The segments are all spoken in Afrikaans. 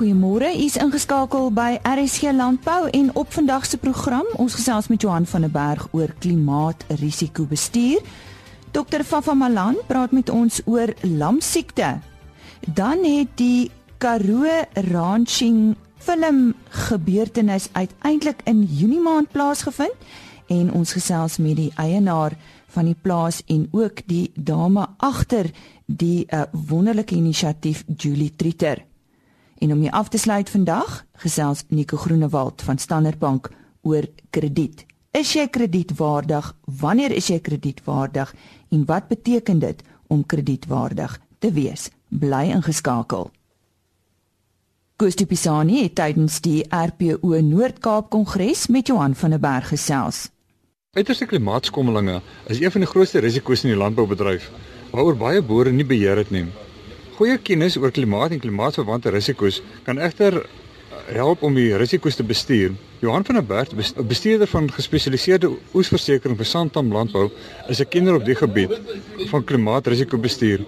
Goeiemôre. U is ingeskakel by RSG Landbou en op vandag se program ons gesels met Johan van der Berg oor klimaarisikobestuur. Dr. Fafa Malan praat met ons oor lamsiekte. Dan het die Karoo Ranching film gebeurtenis uiteindelik in Junie maand plaasgevind en ons gesels met die eienaar van die plaas en ook die dame agter die uh, wonderlike inisiatief Julie Trieter. En om hier af te sluit vandag, gesels Nico Groenewald van Standard Bank oor krediet. Is jy kredietwaardig? Wanneer is jy kredietwaardig? En wat beteken dit om kredietwaardig te wees? Bly ingeskakel. Gusti Pisani het tydens die RPO Noord-Kaap Kongres met Johan van der Berg gesels. Uiterste klimaatskommelinge is een van die grootste risiko's in die landboubedryf waaroor baie boere nie beheer het nie. Goeie kennis oor klimaat en klimaatsverwante risiko's kan egter help om die risiko's te bestuur. Johan van der Berg, bestuurder van gespesialiseerde oesversekering vir Santam Landbou, is 'n kenner op die gebied van klimaatrisikobestuur.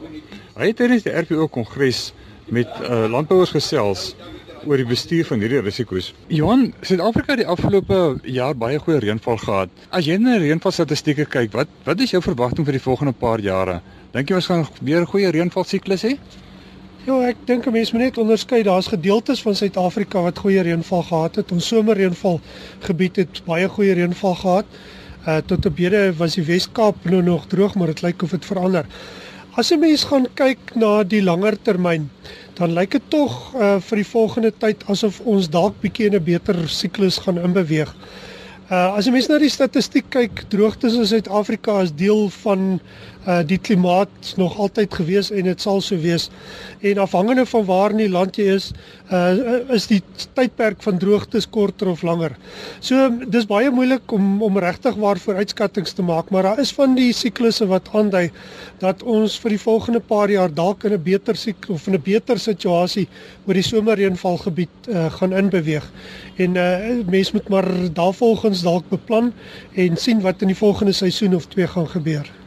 Hy het tydens die RPO kongres met uh, landbouers gesels oor die bestuur van hierdie risiko's. Johan, Suid-Afrika het die afgelope jaar baie goeie reënval gehad. As jy na reënvalstatistieke kyk, wat wat is jou verwagting vir die volgende paar jare? Dink jy ons gaan weer 'n goeie reënval siklus hê? Ja, ek dink 'n mens moet net onderskei, daar's gedeeltes van Suid-Afrika wat goeie reënval gehad het. Ons somerreënval gebied het baie goeie reënval gehad. Uh tot op hede was die Wes-Kaap nou nog droog, maar dit lyk of dit verander. As 'n mens gaan kyk na die langer termyn, dan lyk dit tog uh vir die volgende tyd asof ons dalk bietjie in 'n beter siklus gaan inbeweeg. Uh as jy mens na die statistiek kyk, droogtes in Suid-Afrika is deel van uh die klimaat nog altyd gewees en dit sal so wees. En afhangende van waar in die land jy is, uh is die tydperk van droogtes korter of langer. So dis baie moeilik om om regtig waar vooruitskattinge te maak, maar daar is van die siklusse wat aandui dat ons vir die volgende paar jaar dalk in 'n beter siklus of in 'n beter situasie oor die somerreënvalgebied uh gaan inbeweeg. En uh mense moet maar daarvolgens dalk beplan en sien wat in die volgende seisoen of twee gaan gebeur.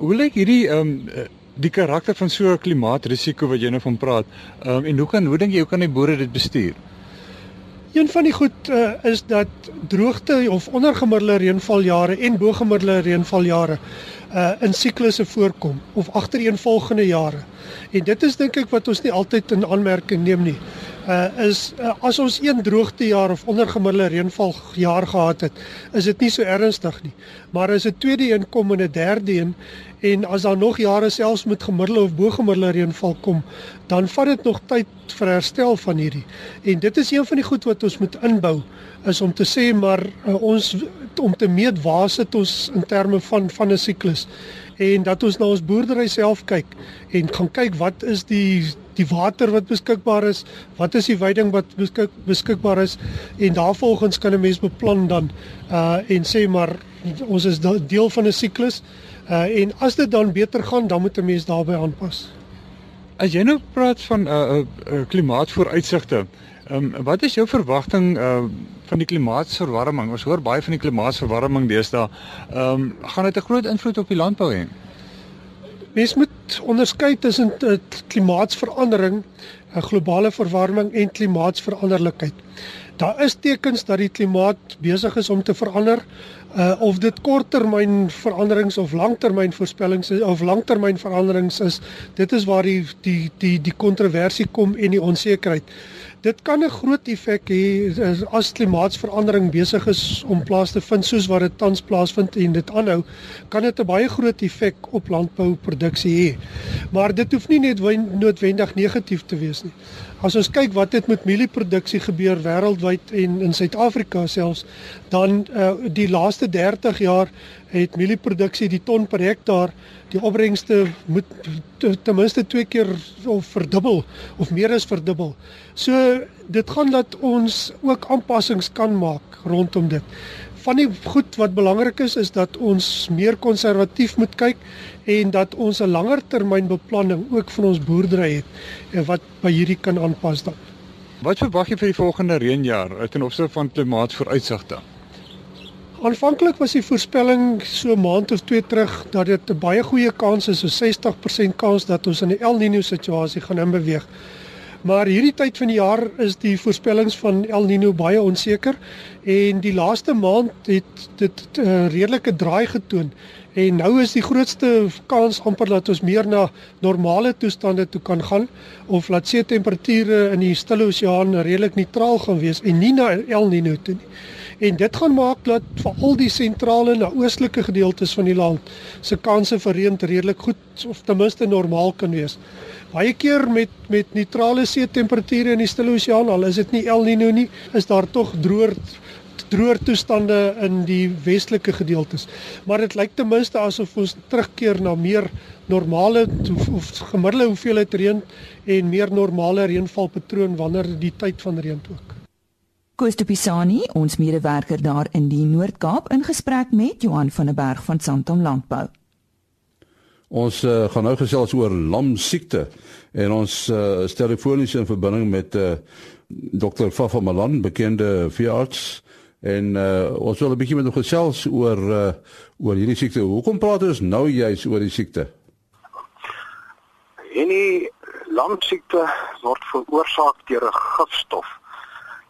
Hoe lyk hierdie ehm um, die karakter van so 'n klimaatrisiko wat jy nou van praat? Ehm um, en hoe kan hoe dink jy hoe kan die boere dit bestuur? Een van die goed uh, is dat droogte of ondergemiddelde reënvaljare en bogemiddelde reënvaljare uh in siklusse voorkom of agtereenvolgende jare. En dit is dink ek wat ons nie altyd in aanmerking neem nie. Uh is uh, as ons een droogtejaar of ondergemiddelde reënval jaar gehad het, is dit nie so ernstig nie. Maar as 'n tweede een kom en 'n derde een en as daar nog jare selfs met gemiddelde of bogemiddelde reënval kom, dan vat dit nog tyd vir herstel van hierdie. En dit is een van die goed wat ons moet inbou is om te sê maar uh, ons om te meet waar sit ons in terme van van 'n siklus en dat ons na ons boerdery self kyk en gaan kyk wat is die die water wat beskikbaar is, wat is die veiding wat beskik, beskikbaar is en daarvolgens kan 'n mens beplan dan uh en sê maar ons is deel van 'n siklus Uh en as dit dan beter gaan, dan moet 'n mens daarbey aanpas. As jy nou praat van 'n uh, uh, uh, klimaatvooruitsigte, ehm um, wat is jou verwagting uh van die klimaatsverwarming? Ons hoor baie van die klimaatsverwarming deesdae. Ehm um, gaan dit 'n groot invloed op die landbou hê? Mens moet onderskei tussen klimaatsverandering, 'n globale verwarming en klimaatsveranderlikheid. Daar is tekens dat die klimaat besig is om te verander uh of dit korttermyn veranderings of langtermyn voorspellings of langtermyn veranderings is dit is waar die die die die kontroversie kom en die onsekerheid dit kan 'n groot effek hê as klimaatsverandering besig is om plaas te vind soos wat dit tans plaasvind en dit aanhou kan dit 'n baie groot effek op landbouproduksie hê. Maar dit hoef nie net noodwendig negatief te wees nie As ons kyk wat het met mielieproduksie gebeur wêreldwyd en in Suid-Afrika selfs, dan uh, die laaste 30 jaar het mielieproduksie die ton per hektaar die opbrengste moet ten minste twee keer of verdubbel of meer as verdubbel. So dit gaan dat ons ook aanpassings kan maak rondom dit van die goed wat belangrik is is dat ons meer konservatief moet kyk en dat ons 'n langer termyn beplanning ook vir ons boerdery het en wat by hierdie kan aanpas dan. Wat verwag jy vir die volgende reënjaar ten opsigte van klimaatsvooruitsigte? Aanvanklik was die voorspelling so 'n maand of 2 terug dat dit 'n baie goeie kans is, so 60% kans dat ons in 'n El Niño situasie gaan inbeweeg. Maar hierdie tyd van die jaar is die voorspellings van El Nino baie onseker en die laaste maand het dit 'n uh, redelike draai getoon. En nou is die grootste kans amper dat ons meer na normale toestande toe kan gaan of laat see temperature in die Stille Oseaan redelik neutraal gaan wees en nie na El Nino toe nie. En dit gaan maak dat veral die sentrale en oostelike gedeeltes van die land se kanse vir reën redelik goed of ten minste normaal kan wees. Baie keer met met neutrale see temperature in die Stille Oseaan, al is dit nie El Niño nie, is daar tog droër droër toestande in die westelike gedeeltes. Maar dit lyk ten minste asof ons terugkeer na meer normale of gemiddelde hoeveelheid reën en meer normale reënvalpatroon wanneer die tyd van reën toe. Koos de Pisani, ons medewerker daar in die Noord-Kaap in gesprek met Johan van der Berg van Santam Landbou. Ons uh, gaan nou gesels oor lamsiekte en ons uh, is telefonies in verbinding met uh, eh, Dr. Fafa Malan, bekende veearts en uh, ons wil 'n bietjie met hom gesels oor uh, oor hierdie siekte. Hoekom praat ons nou juist oor die siekte? Hierdie lamsiekte word veroorsaak deur 'n gifstof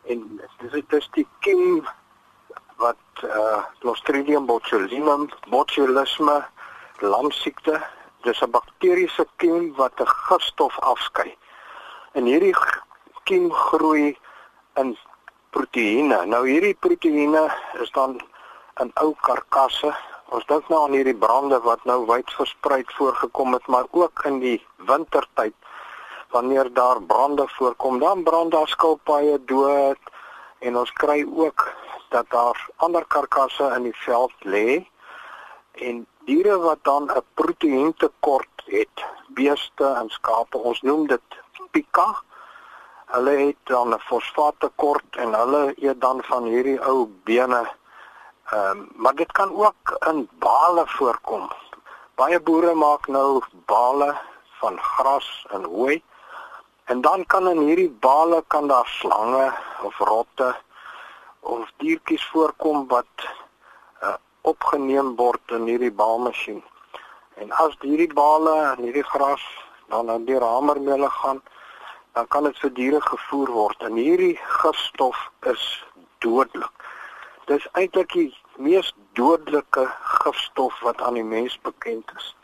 en dis dit is die kiem wat uh Clostridium botulinum botulisme lamsiekte dis 'n bakteriese kiem wat 'n gifstof afskei. En hierdie kiem groei in proteïene. Nou hierdie proteïene is dan in ou karkasse. Ons dink nou aan hierdie brande wat nou wyd versprei voorgekom het maar ook in die wintertyd wanneer daar brande voorkom, dan brand daar skilpaaie dood en ons kry ook dat daar ander karkasse in die veld lê en diere wat dan 'n proteïentekort het, beeste en skape, ons noem dit pika. Hulle het dan 'n fosfaattekort en hulle eet dan van hierdie ou bene. Ehm um, maar dit kan ook in bale voorkom. Baie boere maak nou bale van gras en hooi En dan kan in hierdie bale kan daar slange of rotte of diertjies voorkom wat uh, opgeneem word in hierdie baalmasjien. En as hierdie bale en hierdie gras dan aan die hamermele gaan, dan kan dit vir diere gevoer word en hierdie gifstof is dodelik. Dis eintlik die mees dodelike gifstof wat aan die mens bekend is.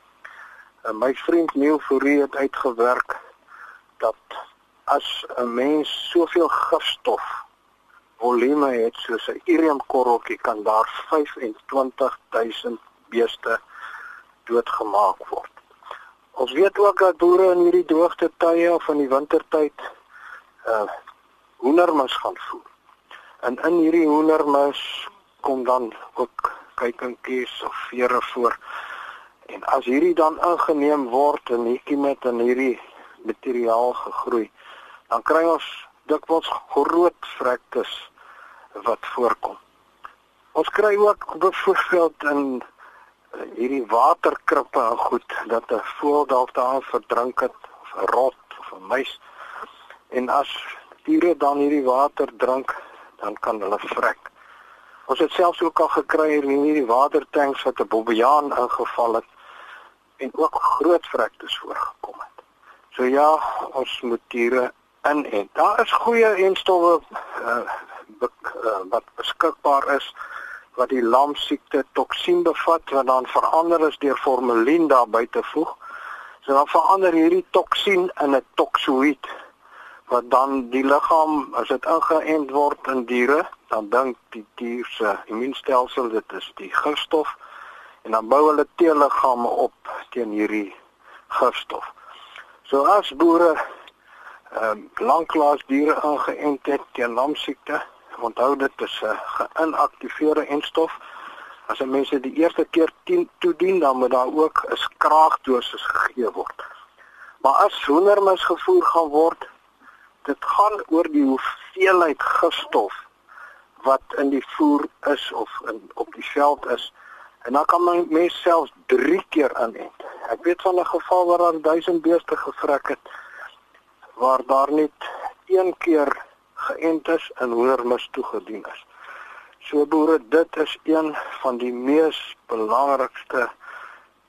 En uh, my vriend Neil Fourie het uitgewerk dat as 'n mens soveel gifstof volume het soos 'n uriumkorreltjie kan daar 25000 beeste doodgemaak word. Ons weet ook dat boere in hierdie droogte tye of in die wintertyd uh hoendermis gaan voer. En in hierdie hoendermis kom dan ook kuikentjies of vere voor. En as hierdie dan ingeneem word en hierdie met in hierdie materiaal gegroei, dan kry ons dikwels groot vrektes wat voorkom. Ons kry ook byvoorbeeld in eh, hierdie waterkrippe en goed dat 'n voël dalk daar verdrink het of 'n rot of 'n muis. En as diere dan hierdie water drink, dan kan hulle vrek. Ons het selfs ook al gekry in hierdie watertanks wat 'n bobbejaan ingeval het en ook groot vrektes voorgekom het. So ja, ons moet diere in en daar is goeie enstowwe uh, be, uh, wat beskikbaar is wat die lamsiekte toksien bevat wat dan verander is deur formalien daar buite voeg. So dan verander hierdie toksien in 'n toksoïd wat dan die liggaam as dit ingeënt word in diere, dan dink die dier se immuunstelsel dit is die gifstof en dan bou hulle T-liggame op teen hierdie gifstof. So as boere ehm uh, lanklaas diere aangeënt het teen lamsiekte, onthou dit is 'n geïnaktiveerde enstof. As 'n mens dit die eerste keer toedien, dan moet daar ook 'n skraagdosis gegee word. Maar as hoendermis gevoer gaan word, dit gaan oor die hoeveelheid gifstof wat in die voer is of in op die veld is. En dan kan my mens selfs 3 keer inent. Ek weet van 'n geval waar daar 1000 beeste gevrek het waar daar net een keer geënt is en hoendermis toegedien is. So boere, dit is een van die mees belangrikste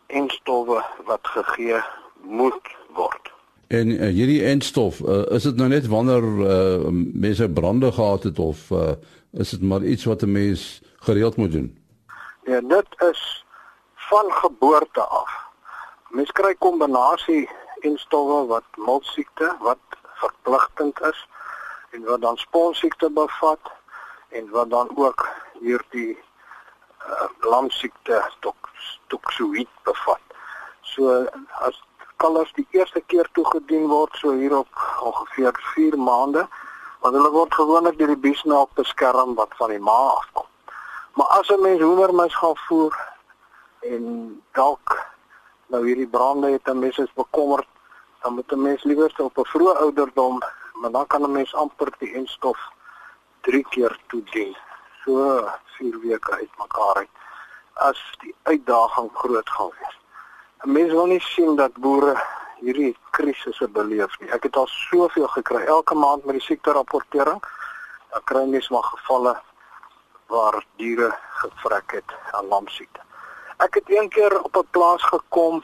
enstowwe wat gegee moet word. En uh, hierdie enstof, uh, is dit nou net wanneer uh, mense brande gehad het of uh, is dit maar iets wat 'n mens gereeld moet doen? Ja, dit is van geboorte af. Mens kry kombinasie enstowwe wat moltsiekte wat verpligtend is en wat dan sponsiekte bevat en wat dan ook hierdie uh, lamsiekte toxoïd bevat. So as kalvers die eerste keer toegedien word so hier op ongeveer 4 maande, want hulle word gewoonlik deur die biesnaak beskerm wat van die ma afkom. Maar as 'n mens hoendermis gaan voer en dalk nou hierdie brande het 'n mens is bekommerd, dan moet 'n mens liewer op 'n vroeë ouderdom, maar dan kan 'n mens amper die enstof 3 keer toedien. So 4 weke uitmekaar uit as die uitdaging groot gaan wees. 'n Mens wil nie sien dat boere hierdie krisisse beleef nie. Ek het al soveel gekry elke maand met die siekte rapportering. Dan kry mens maar gevalle waar diere gevrek het aan lamsiekte. Ek het een keer op 'n plaas gekom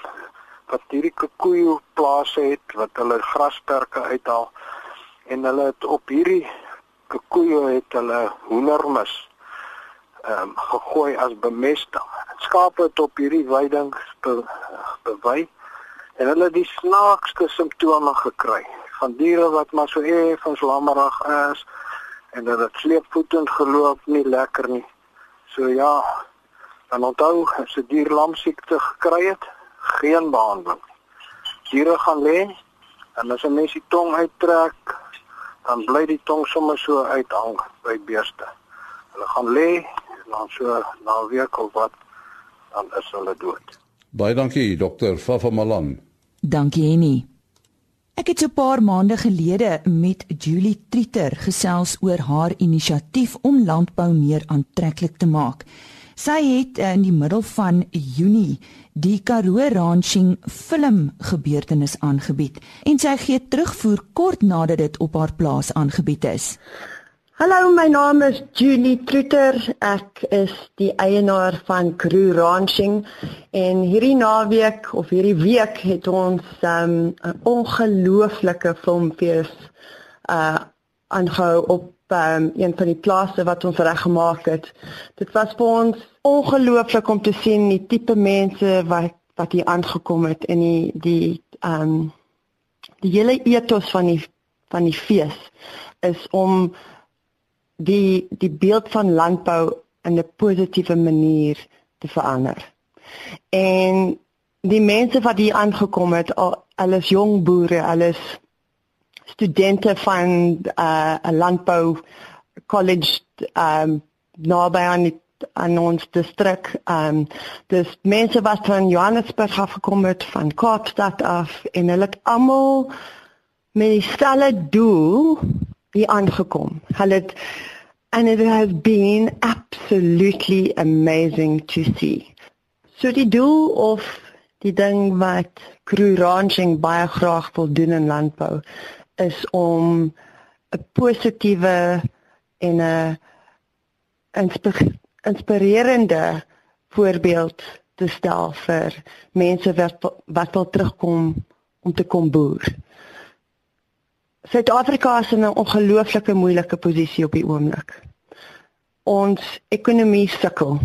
wat hierdie koekoe plase het wat hulle grasperke uithaal en hulle het op hierdie koekoe het hulle hoendermis ehm um, gegooi as bemesting. Skape het op hierdie weiding be, bewy en hulle die snaakste simptome gekry van diere wat maar so effens lammerig is en dat dit sleepvoetend geloop nie lekker nie. So ja, dan onthou as 'n dier lamsiekte gekry het, geen behandeling. Diere gaan lê en as 'n mens die tong uittrek, dan bly die tong sommer so uithang by beeste. Hulle gaan lê dan so na 'n week of wat dan is hulle dood. Baie dankie dokter Fafa Malan. Dankie Henny. Ek het so 'n paar maande gelede met Julie Trieter gesels oor haar inisiatief om landbou meer aantreklik te maak. Sy het in die middel van Junie die Karoo Ranching film gebeurtenis aangebied en sy gee terugvoer kort nadat dit op haar plaas aangebied is. Hallo, my naam is Julie Trutter. Ek is die eienaar van Crew Ranching en hierdie naweek of hierdie week het ons um, 'n ongelooflike filmfees uh aangehou op um, een van die plase wat ons reg gemaak het. Dit was vir ons ongelooflik om te sien die tipe mense wat wat hier aangekom het en die die um die hele ethos van die van die fees is om die die beeld van landbou in 'n positiewe manier te verander. En die mense wat hier aangekom het, al alles jong boere, alles studente van 'n uh, landbou college um naby aan die aan ons distrik um dis mense wat van Johannesburg af gekom het van Kaapstad af en hulle het almal met dieselfde doel hier aangekom. Hulle het and it has been absolutely amazing to see. So die doel of die ding wat Crew Ranching baie graag wil doen in landbou is om 'n positiewe en 'n inspirerende voorbeeld te stel vir mense wat wat wil terugkom om te kom boer. Suid-Afrika is in 'n ongelooflike moeilike posisie op die oomblik. Ons ekonomie sukkel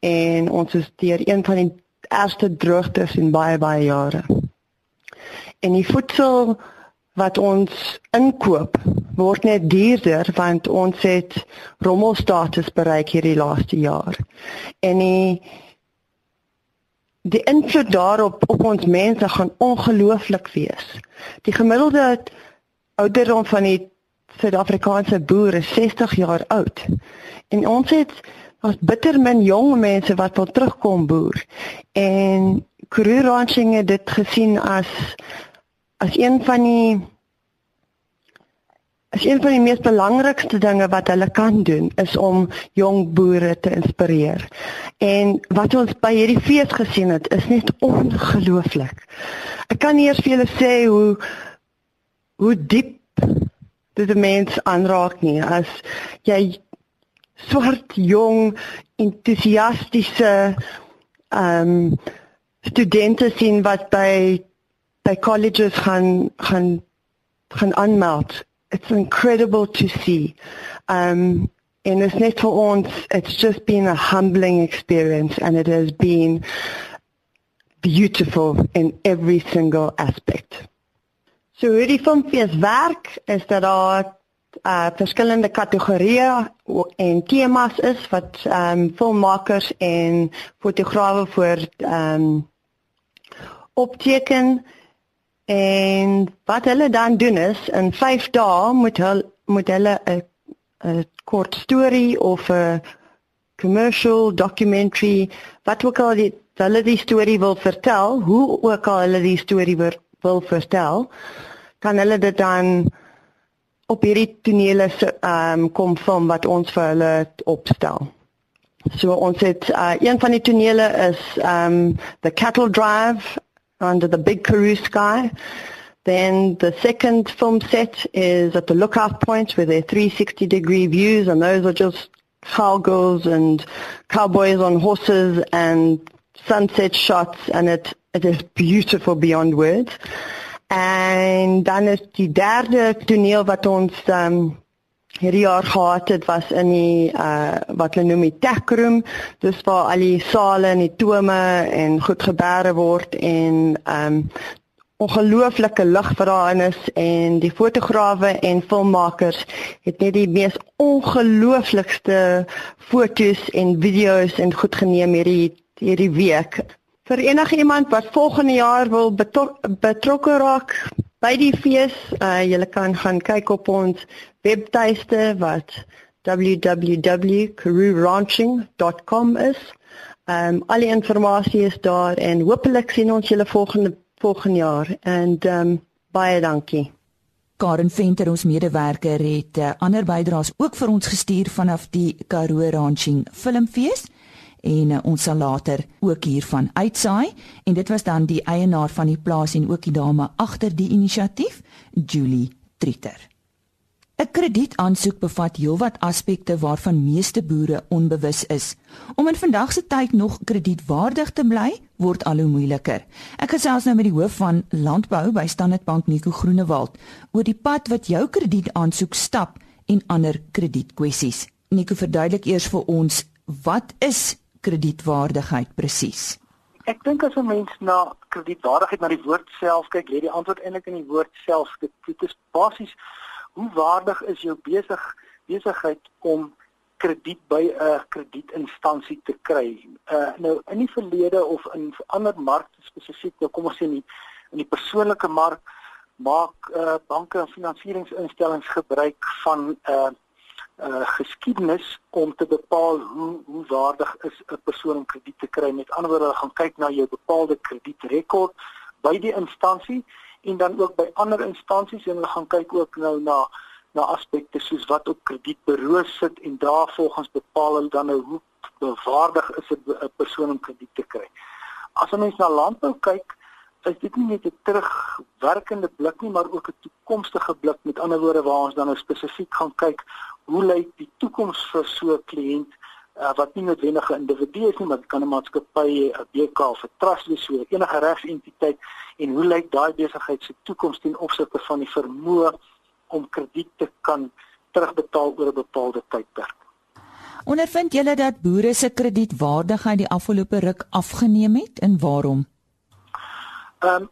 en ons is deur een van die ergste droogtes in baie baie jare. En die voedsel wat ons inkoop word net duurder want ons het rommelstatus bereik hierdie laaste jaar. En die die invloed daarop op ons mense gaan ongelooflik wees. Die gemiddelde ouderdom van die Suid-Afrikaanse boere 60 jaar oud. En ons het was bitter min jong mense wat wil terugkom boer. En Karoo Ranching het dit gesien as as een van die as een van die mees belangrikste dinge wat hulle kan doen is om jong boere te inspireer. En wat ons by hierdie fees gesien het, is net ongelooflik. Ek kan nie eers vir julle sê hoe hoe diep dit 'n mens aanraak nie as jy swart jong entoesiastiese ehm um, studente sien wat by by colleges gaan gaan gaan aanmeld. It's incredible to see. Um and it's net for ons it's just been a humbling experience and it has been beautiful in every single aspect. So hoe die filmfees werk is dat daar uh verskillende kategorieë en temas is wat ehm um, filmmakers en fotograwe voor ehm um, opteken. En wat hulle dan doen is in 5 dae moet hulle moet hulle 'n 'n kort storie of 'n commercial documentary wat ook al die hulle die storie wil vertel, hoe ook al hulle die storie wil, wil vertel, kan hulle dit dan op hierdie tonele ehm um, kom van wat ons vir hulle opstel. So ons het uh, een van die tonele is um the cattle drive under the big Karoo sky. Then the second film set is at the lookout point with their 360 degree views and those are just cowgirls and cowboys on horses and sunset shots and it it is beautiful beyond words. En dan is die derde toneel wat ons um hierdie jaar gehad het was in die uh wat hulle noem die tech room. Dis waar al die sale en die tome en goed gebeure word en um ongelooflike lig wat daarin is en die fotograwe en filmmakers het net die mees ongelooflikste fotos en video's en goed geneem hierdie hierdie week vir enige iemand wat volgende jaar wil betrokke raak by die fees, uh, julle kan gaan kyk op ons webtuiste wat www.karooranching.com is. Ehm um, al die inligting is daar en hopelik sien ons julle volgende volgende jaar en ehm um, baie dankie. Karen Venter ons medewerker het uh, ander bydraes ook vir ons gestuur vanaf die Karoo Ranching Filmfees en uh, ons sal later ook hiervan uitsaai en dit was dan die eienaar van die plaas en ook die dame agter die inisiatief Julie Tritter. 'n Kredietaansoek bevat heelwat aspekte waarvan meeste boere onbewus is. Om in vandag se tyd nog kredietwaardig te bly, word al hoe moeiliker. Ek gesels nou met die hoof van landbou by Standard Bank Nico Groenewald oor die pad wat jou kredietaansoek stap en ander kredietkwessies. Nico verduidelik eers vir ons wat is kredietwaardigheid presies? Ek dink as 'n mens na kredietwaardigheid na die woord self kyk, lê die antwoord eintlik in die woord self. Dit, dit is basies hoe waardig is jou besig besigheid om krediet by 'n kredietinstansie te kry. Uh nou in die verlede of in ander markte spesifiek, nou kom ons sê nie in die persoonlike mark maak uh banke en finansieringsinstellings gebruik van uh uh geskiedenis om te bepaal hoe hoe waardig is 'n persoon om krediet te kry. Met ander woorde, gaan kyk na jou bepaalde kredietrekord by die instansie en dan ook by ander instansies en hulle gaan kyk ook nou na na aspekte soos wat op kredietbureau sit en daarvolgens bepaal hulle dan nou hoe waardig is 'n persoon om krediet te kry. As 'n mens na landbou kyk, is dit nie net 'n terugwerkende blik nie, maar ook 'n toekomstige blik. Met ander woorde waar ons dan nou spesifiek gaan kyk hoe lyk die toekoms vir so 'n kliënt uh, wat nie noodwendig 'n individu is nie, maar dit kan 'n maatskappy, 'n BK of 'n trust wees, so enige regsentiteit en hoe lyk daai besigheid se toekoms ten opsigte van die vermoë om krediet te kan terugbetaal oor 'n bepaalde tydperk. Ondervind julle dat boere se kredietwaardigheid die afgelope ruk afgeneem het en waarom? Ehm um,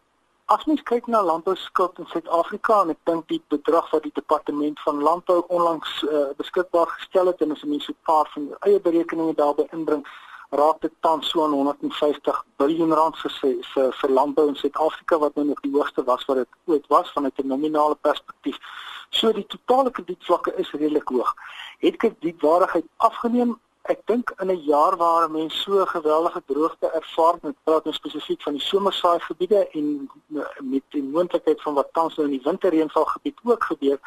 as mens kyk na landbouskuld in Suid-Afrika en ek dink die bedrag wat die departement van landbou onlangs uh, beskikbaar gestel het en as mens 'n paar van die eie berekeninge daarbey inbring, raak dit tans so aan 150 miljard rand vir vir vir landbou in Suid-Afrika wat nou nog die hoogste was wat dit ooit was van 'n nominale perspektief. So die totale kredietvlakke is redelik hoog. Het kredietwaardigheid afgeneem? Ek dink in 'n jaar waar mense so geweldige droogte ervaar, met praat ons spesifiek van die somersaai gebiede en met die moontlikheid van wat tans nou in die winterreënval gebied ook gebeur,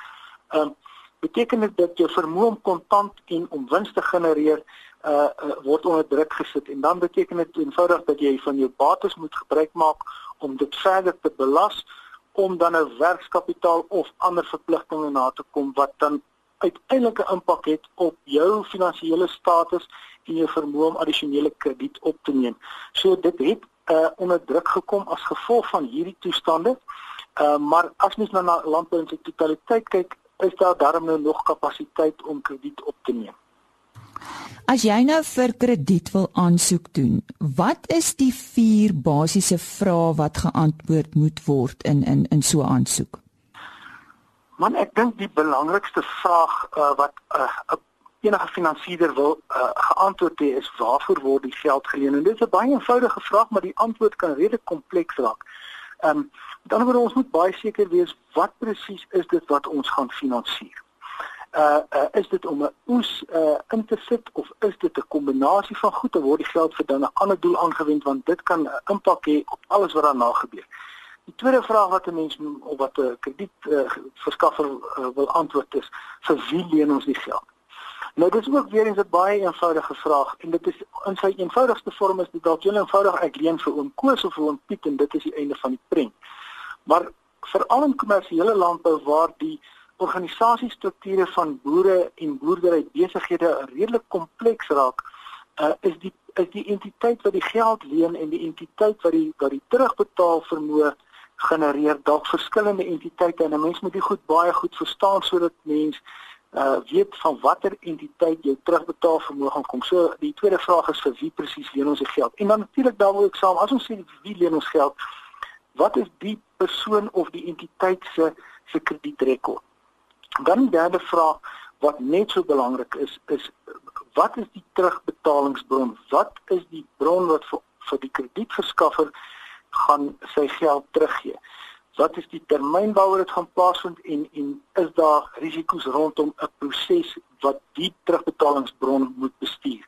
ehm um, beteken dit dat jou vermoë om kontant en om wins te genereer uh, uh word onder druk gesit. En dan beteken dit eenvoudig dat jy van jou bates moet gebruik maak om dit verder te belas om dan 'n werkskapitaal of ander verpligtinge na te kom wat dan uiteindelik 'n impak het op jou finansiële status en jou vermoë om addisionele krediet op te neem. So dit het uh onder druk gekom as gevolg van hierdie toestande. Uh maar as mens nou na landbou in sy totaliteit kyk, is daar darm nou nog kapasiteit om krediet op te neem. As jy nou vir krediet wil aansoek doen, wat is die vier basiese vrae wat geantwoord moet word in in in so 'n aansoek? Man, ek dink die belangrikste vraag uh, wat 'n uh, enige finansiëerder wil uh, geantwoord hê is waarvoor word die geld geleen? En dit is 'n baie eenvoudige vraag, maar die antwoord kan redelik kompleks raak. Ehm um, dan word ons moet baie seker wees wat presies is dit wat ons gaan finansier. Uh, uh is dit om 'n oes uh in te sit of is dit 'n kombinasie van goed of word die geld vir dan 'n ander doel aangewend want dit kan 'n uh, impak hê op alles wat daarna gebeur. Die tweede vraag wat 'n mens of wat 'n krediet uh, verskaffer uh, wil antwoord is vir wie leen ons die geld? Nou dis ook weer eens 'n baie eenvoudige vraag en dit is in sy eenvoudigste vorm is dit dalk heel eenvoudig ek leen vir oom Koos of vir oom Piet en dit is die einde van die prent. Maar veral in kommersiële landbou waar die organisasiestrukture van boere en boerdery besighede redelik kompleks raak, uh, is die is die entiteit wat die geld leen en die entiteit wat die wat die terugbetaal vermoë genereer dalk verskillende entiteite en 'n mens moet dit goed baie goed verstaan sodat mens uh weet van watter entiteit jou terugbetaal vermoë gaan kom. So die tweede vraag is vir wie presies leen ons die geld? En dan natuurlik wil ek saam as ons sê wie leen ons geld, wat is die persoon of die entiteit se se kredietrekord? Dan die derde vraag wat net so belangrik is is wat is die terugbetalingsbron? Wat is die bron wat vir, vir die kredietverskaffer gaan sy geld teruggee? Wat is die termyn waaroor dit gaan plaasvind en en is daar risiko's rondom 'n proses wat die terugbetalingsbron moet bestuur?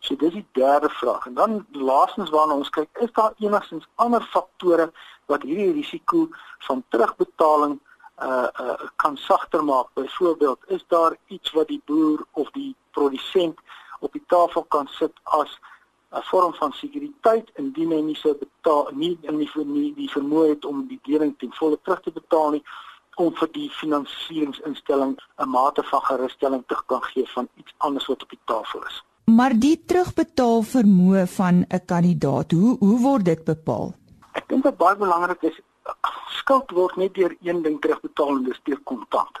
So dis die derde vraag. En dan laastens waarna ons kyk, is daar enigstens ander faktore wat hierdie risiko van terugbetaling uh, uh kan sagter maak. Byvoorbeeld, is daar iets wat die boer of die produsent op die tafel kan sit as 'n vorm van sekuriteit indien hy nie sou betaal nie in die nie die vermoë het om die lening ten volle terug te betaal nie om vir die finansieringsinstelling 'n mate van gerusstelling te kan gee van iets anders wat op die tafel is. Maar die terugbetaal vermoë van 'n kandidaat, hoe hoe word dit bepaal? Ek dink wat baie belangrik is, skuld word net deur een ding terugbetaal en dis deur kontant.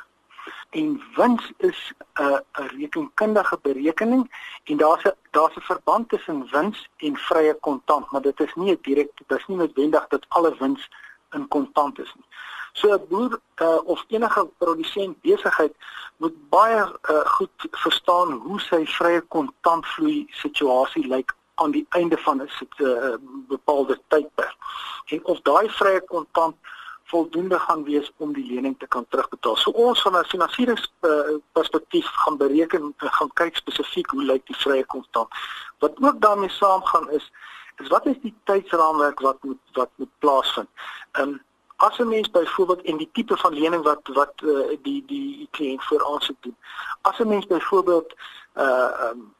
En wins is 'n uh, 'n rekenkundige berekening en daar's 'n daar's 'n verband tussen wins en vrye kontant, maar dit is nie direk dit is nie noodwendig dat alle wins in kontant is nie. So 'n boer uh, of enige produsent besigheid moet baie uh, goed verstaan hoe sy vrye kontantvloei situasie lyk aan die einde van 'n uh, bepaalde tydperk. En of daai vrye kontant voldoende gaan wees om die lening te kan terugbetaal. So ons van 'n finansieringsperspektief uh, gaan bereken uh, gaan kyk spesifiek hoe lyk die vrye kontant. Wat ook daarmee saamgaan is is wat is die tydsraamwerk wat moet wat moet plaasvind. Ehm um, as 'n mens byvoorbeeld en die tipe van lening wat wat uh, die die kliënt voor aansoek doen. As 'n mens byvoorbeeld uh ehm um,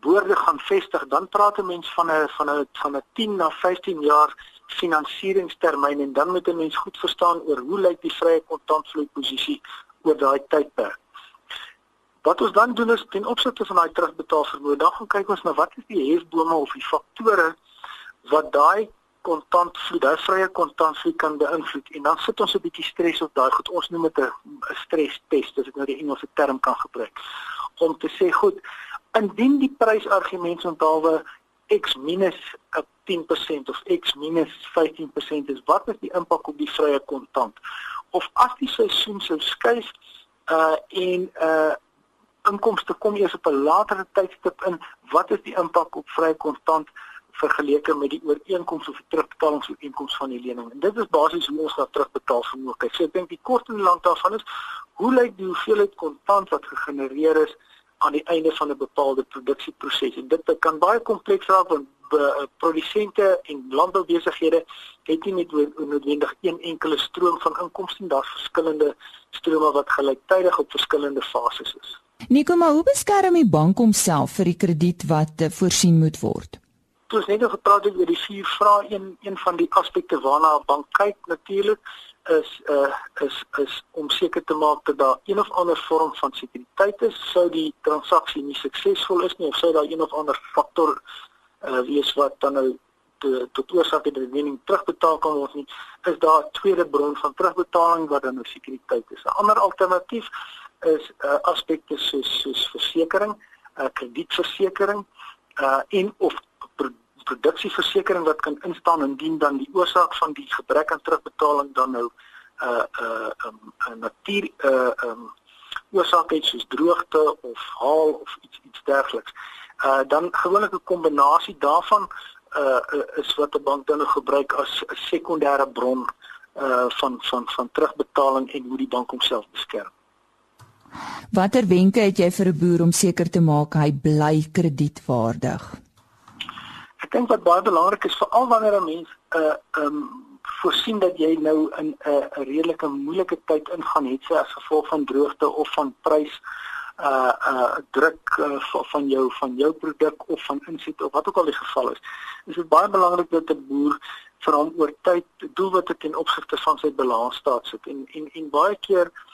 boorde gaan vestig, dan praat 'n mens van 'n van 'n van 'n 10 na 15 jaar finansieringstermyn en dan moet 'n mens goed verstaan oor hoe lyk die vrye kontantvloei posisie oor daai tydperk. Wat ons dan doen is ten opsigte van daai terugbetaal vermoë, dan gaan kyk ons na wat is die hefbome of die faktore wat daai kontantvloei, daai vrye kontantvloei kan beïnvloed en dan sit ons 'n bietjie stres op daai goed. Ons noem dit 'n stres test as ek nou die Engelse term kan gebruik om te sê goed indien die prysargument onthaalwe x minus 10% of x minus 15% is wat is die impak op die vrye kontant? Of as die seisoen sou skuif uh en uh inkomste kom eers op 'n latere tydstip in wat is die impak op vrye kontant vergeleke met die ooreenkoms of die terugbetaalingsooreenkoms van die lening? En dit is basies hoe ons dat terugbetaal vermoë kyk. So ek dink die kort en lang daarvan is hoe lyk die hoeveelheid kontant wat gegenereer is aan die einde van 'n bepaalde produksieproses. En dit kan baie kompleks raak want eh, produsente en landboubesighede het nie net noodwendig een enkele stroom van inkomste nie, daar's verskillende strome wat gelyktydig op verskillende fases is. Nico, maar hoe beskerm die bank homself vir die krediet wat uh, voorsien moet word? Ons het net nou gepraat oor die vier vrae, een een van die aspekte waarna 'n bank kyk natuurlik is uh is is om seker te maak dat daar een of ander vorm van sekuriteit is sou die transaksie nie suksesvol is nie of sou daar een of ander faktor uh wees wat dan nou tot oorsaak het dat die lening terugbetaal kan word nie, is daar 'n tweede bron van terugbetaling wat dan 'n nou sekuriteit is. 'n Ander alternatief is uh, aspekte soos soos versekerings, uh, kredietversekering uh en of produksieversekering wat kan instaan indien dan die oorsaak van die gebrek aan terugbetaling dan nou uh uh 'n um, natuur uh um oorsaak het soos droogte of haal of iets iets dergeliks. Uh dan gewoonlik 'n kombinasie daarvan uh is wat 'n bank dan gebruik as 'n sekondêre bron uh van van van terugbetaling en hoe die bank homself beskerm. Watter wenke het jy vir 'n boer om seker te maak hy bly kredietwaardig? Ek dink wat baie belangrik is veral wanneer 'n mens 'n uh, um voorsien dat jy nou in 'n uh, redelike moeilike tyd ingaan het sy as gevolg van droogte of van prys uh uh druk uh, van jou van jou produk of van inset of wat ook al die geval is. Is dit baie belangrik dat 'n boer vir hom oor tyd doelwitte ten opsigte van sy balansstaat sit en en en baie keer uh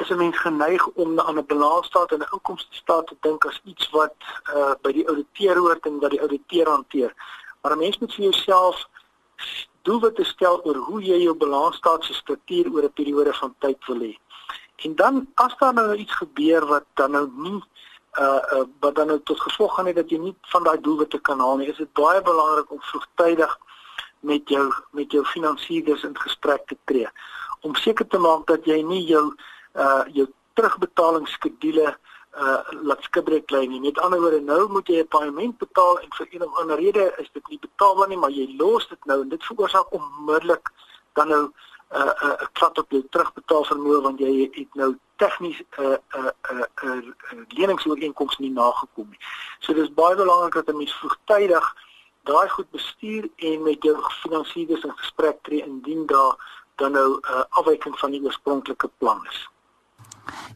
is 'n mens geneig om aan 'n balansstaat en 'n inkomste staat te dink as iets wat uh by die ouditeur hoort en wat die ouditeur hanteer. Maar 'n mens moet vir jouself doelwitte stel oor hoe jy jou balansstaat se struktuur oor 'n periode van tyd wil hê. En dan as daar nou iets gebeur wat dan nou nie uh uh wat dan nou tot gevolg gaan hê dat jy nie van daai doelwitte kan haal nie, is dit baie belangrik om vroegtydig met jou met jou finansiëerders in gesprek te tree om seker te maak dat jy nie jou uh jou terugbetalingsskedule uh laat skibreek lê nie. Met ander woorde, nou moet jy 'n paaiement betaal en vir een of ander rede is dit nie betaalbaar nie, maar jy los dit nou en dit veroorsaak onmiddellik dan nou 'n uh, 'n uh, klap op jou terugbetaal vermoë want jy het, nou tegnies 'n uh, 'n uh, 'n uh, 'n uh, leningsooreenkoms nie nagekom nie. So dis baie belangrik dat 'n mens vroegtydig daai goed bestuur en met jou finansiëerders in gesprek tree indien daar dan nou 'n uh, afwyking van die oorspronklike plan is.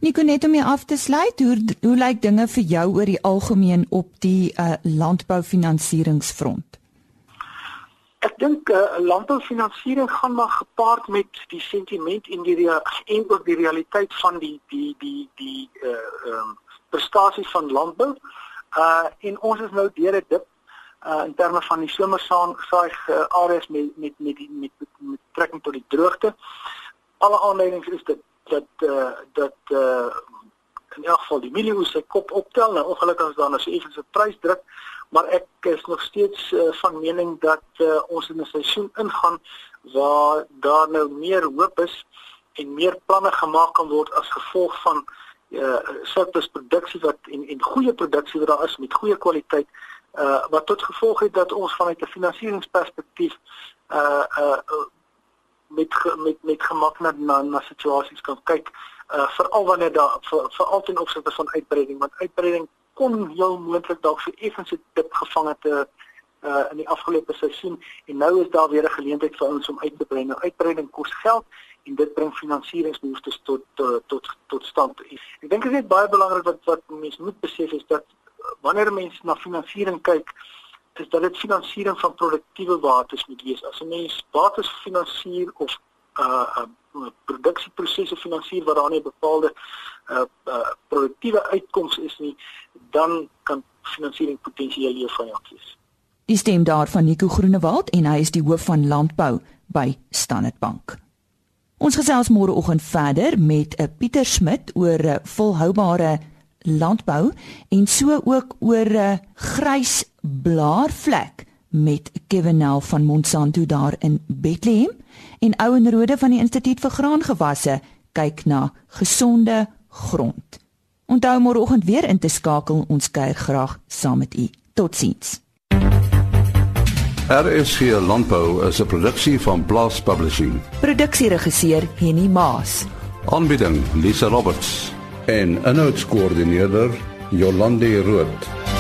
Nico net om jou af te sluit, hoe hoe lyk dinge vir jou oor die algemeen op die uh, landboufinansieringsfront? Ek dink uh, landboufinansiering gaan maar gepaard met die sentiment en die en ook die realiteit van die die die die uh ehm um, prestasie van landbou. Uh en ons is nou deur dit dip uh in terme van die somersaai uh, areas met met met die met, met, met trekking tot die droogte. Alle aanleidings is dit dat uh, dat uh, in elk geval die mielie se kop optel. Nou ongelukkig is daar nou so effens 'n prysdruk maar ek is nog steeds uh, van mening dat uh, ons in 'n seisoen ingaan waar daar nou meer hoop is en meer planne gemaak kan word as gevolg van uh surplus produksie wat en en goeie produksie wat daar is met goeie kwaliteit uh wat tot gevolg het dat ons vanuit 'n finansieringsperspektief uh uh met met met gemak na na, na situasies kan kyk uh veral wanneer daar veral ten opsigte van uitbreiding want uitbreiding kon heel moontlik dalk vir effens 'n dip gevang het uh, uh in die afgelope seisoen en nou is daar weer 'n geleentheid vir ons om uit te brei. Nou uitbreiding kos geld en dit bring finansieringsbehoeftes tot uh, tot tot stand. Ek dink dit is baie belangrik wat wat mense moet besef is dat wanneer mense na finansiering kyk, is dat dit finansiering van produktiewe bates moet wees. As 'n mens bates finansier of uh, uh produksieprosesse finansier waar daar nie 'n bepaalde uh, uh produktiewe uitkoms is nie, dan kan finansiering potensieel jou vyand wees. Die stem daar van Nico Groenewald en hy is die hoof van landbou by Standard Bank. Ons gesels môreoggend verder met 'n Pieter Smit oor 'n volhoubare landbou en so ook oor 'n grys blaarvlek met Kevin Nel van Monsanto daar in Bethlehem en Ouenrode van die Instituut vir Graangewasse kyk na gesonde grond. Onthou môreoggend weer in te skakel, ons kuier graag saam met u. Totsiens. RSG Landbou is 'n produksie van Blast Publishing. Produksieregisseur Henny Maas. Aanbieding Lisa Roberts en 'n notas koördineerder Jolande Rooi.